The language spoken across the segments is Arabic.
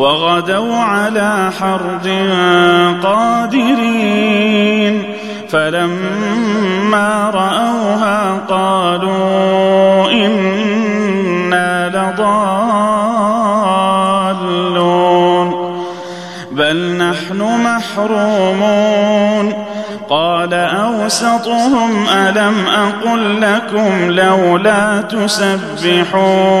وغدوا على حرد قادرين فلما رأوها قالوا إنا لضالون بل نحن محرومون قال أوسطهم ألم أقل لكم لولا تسبحون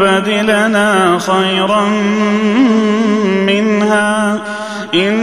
يبدلنا خيرا منها. أنا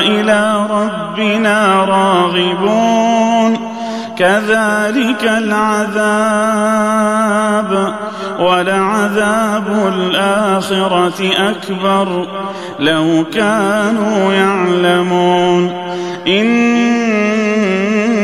إلى ربنا راغبون. كذلك العذاب ولعذاب الاخره اكبر. لو كانوا يعلمون.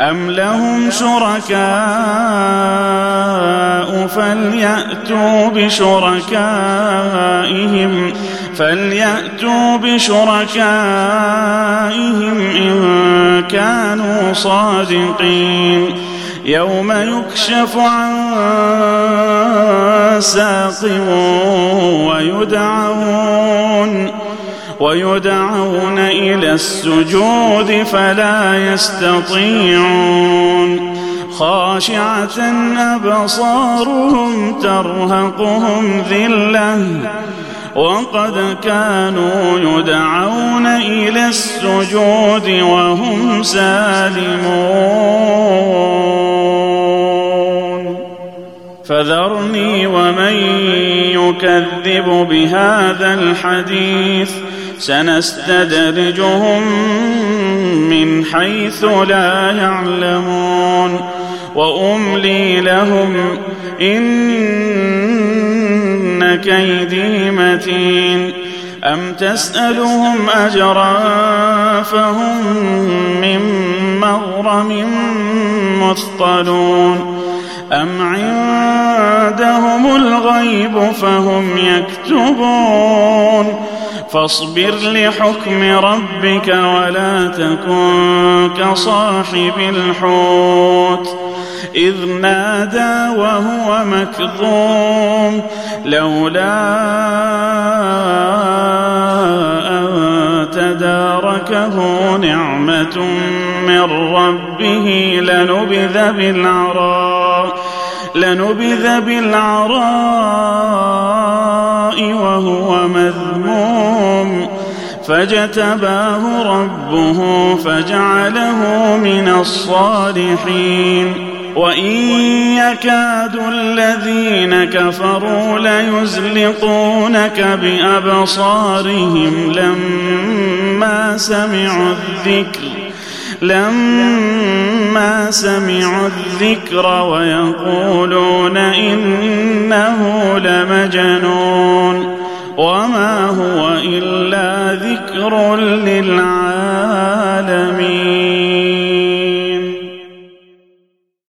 أم لهم شركاء فليأتوا بشركائهم فليأتوا بشركائهم إن كانوا صادقين يوم يكشف عن ساق ويدعون ويدعون إلى السجود فلا يستطيعون. خاشعة أبصارهم ترهقهم ذلة. وقد كانوا يدعون إلى السجود وهم سالمون. فذرني ومن يكذب بهذا الحديث. سنستدرجهم من حيث لا يعلمون وأملي لهم إن كيدي متين أم تسألهم أجرا فهم من مغرم مثقلون أم عندهم الغيب فهم يكتبون فاصبر لحكم ربك ولا تكن كصاحب الحوت. إذ نادى وهو مكظوم لولا أن تداركه نعمة من ربه لنبذ بالعراء. لنبذ بالعراء وهو مذموم. فاجتباه ربه فجعله من الصالحين. وإن يكاد الذين كفروا ليزلقونك بأبصارهم لما سمعوا الذكر. لما سمعوا الذكر ويقولون إنه لمجنون وما هو إلا ذكر للعالمين.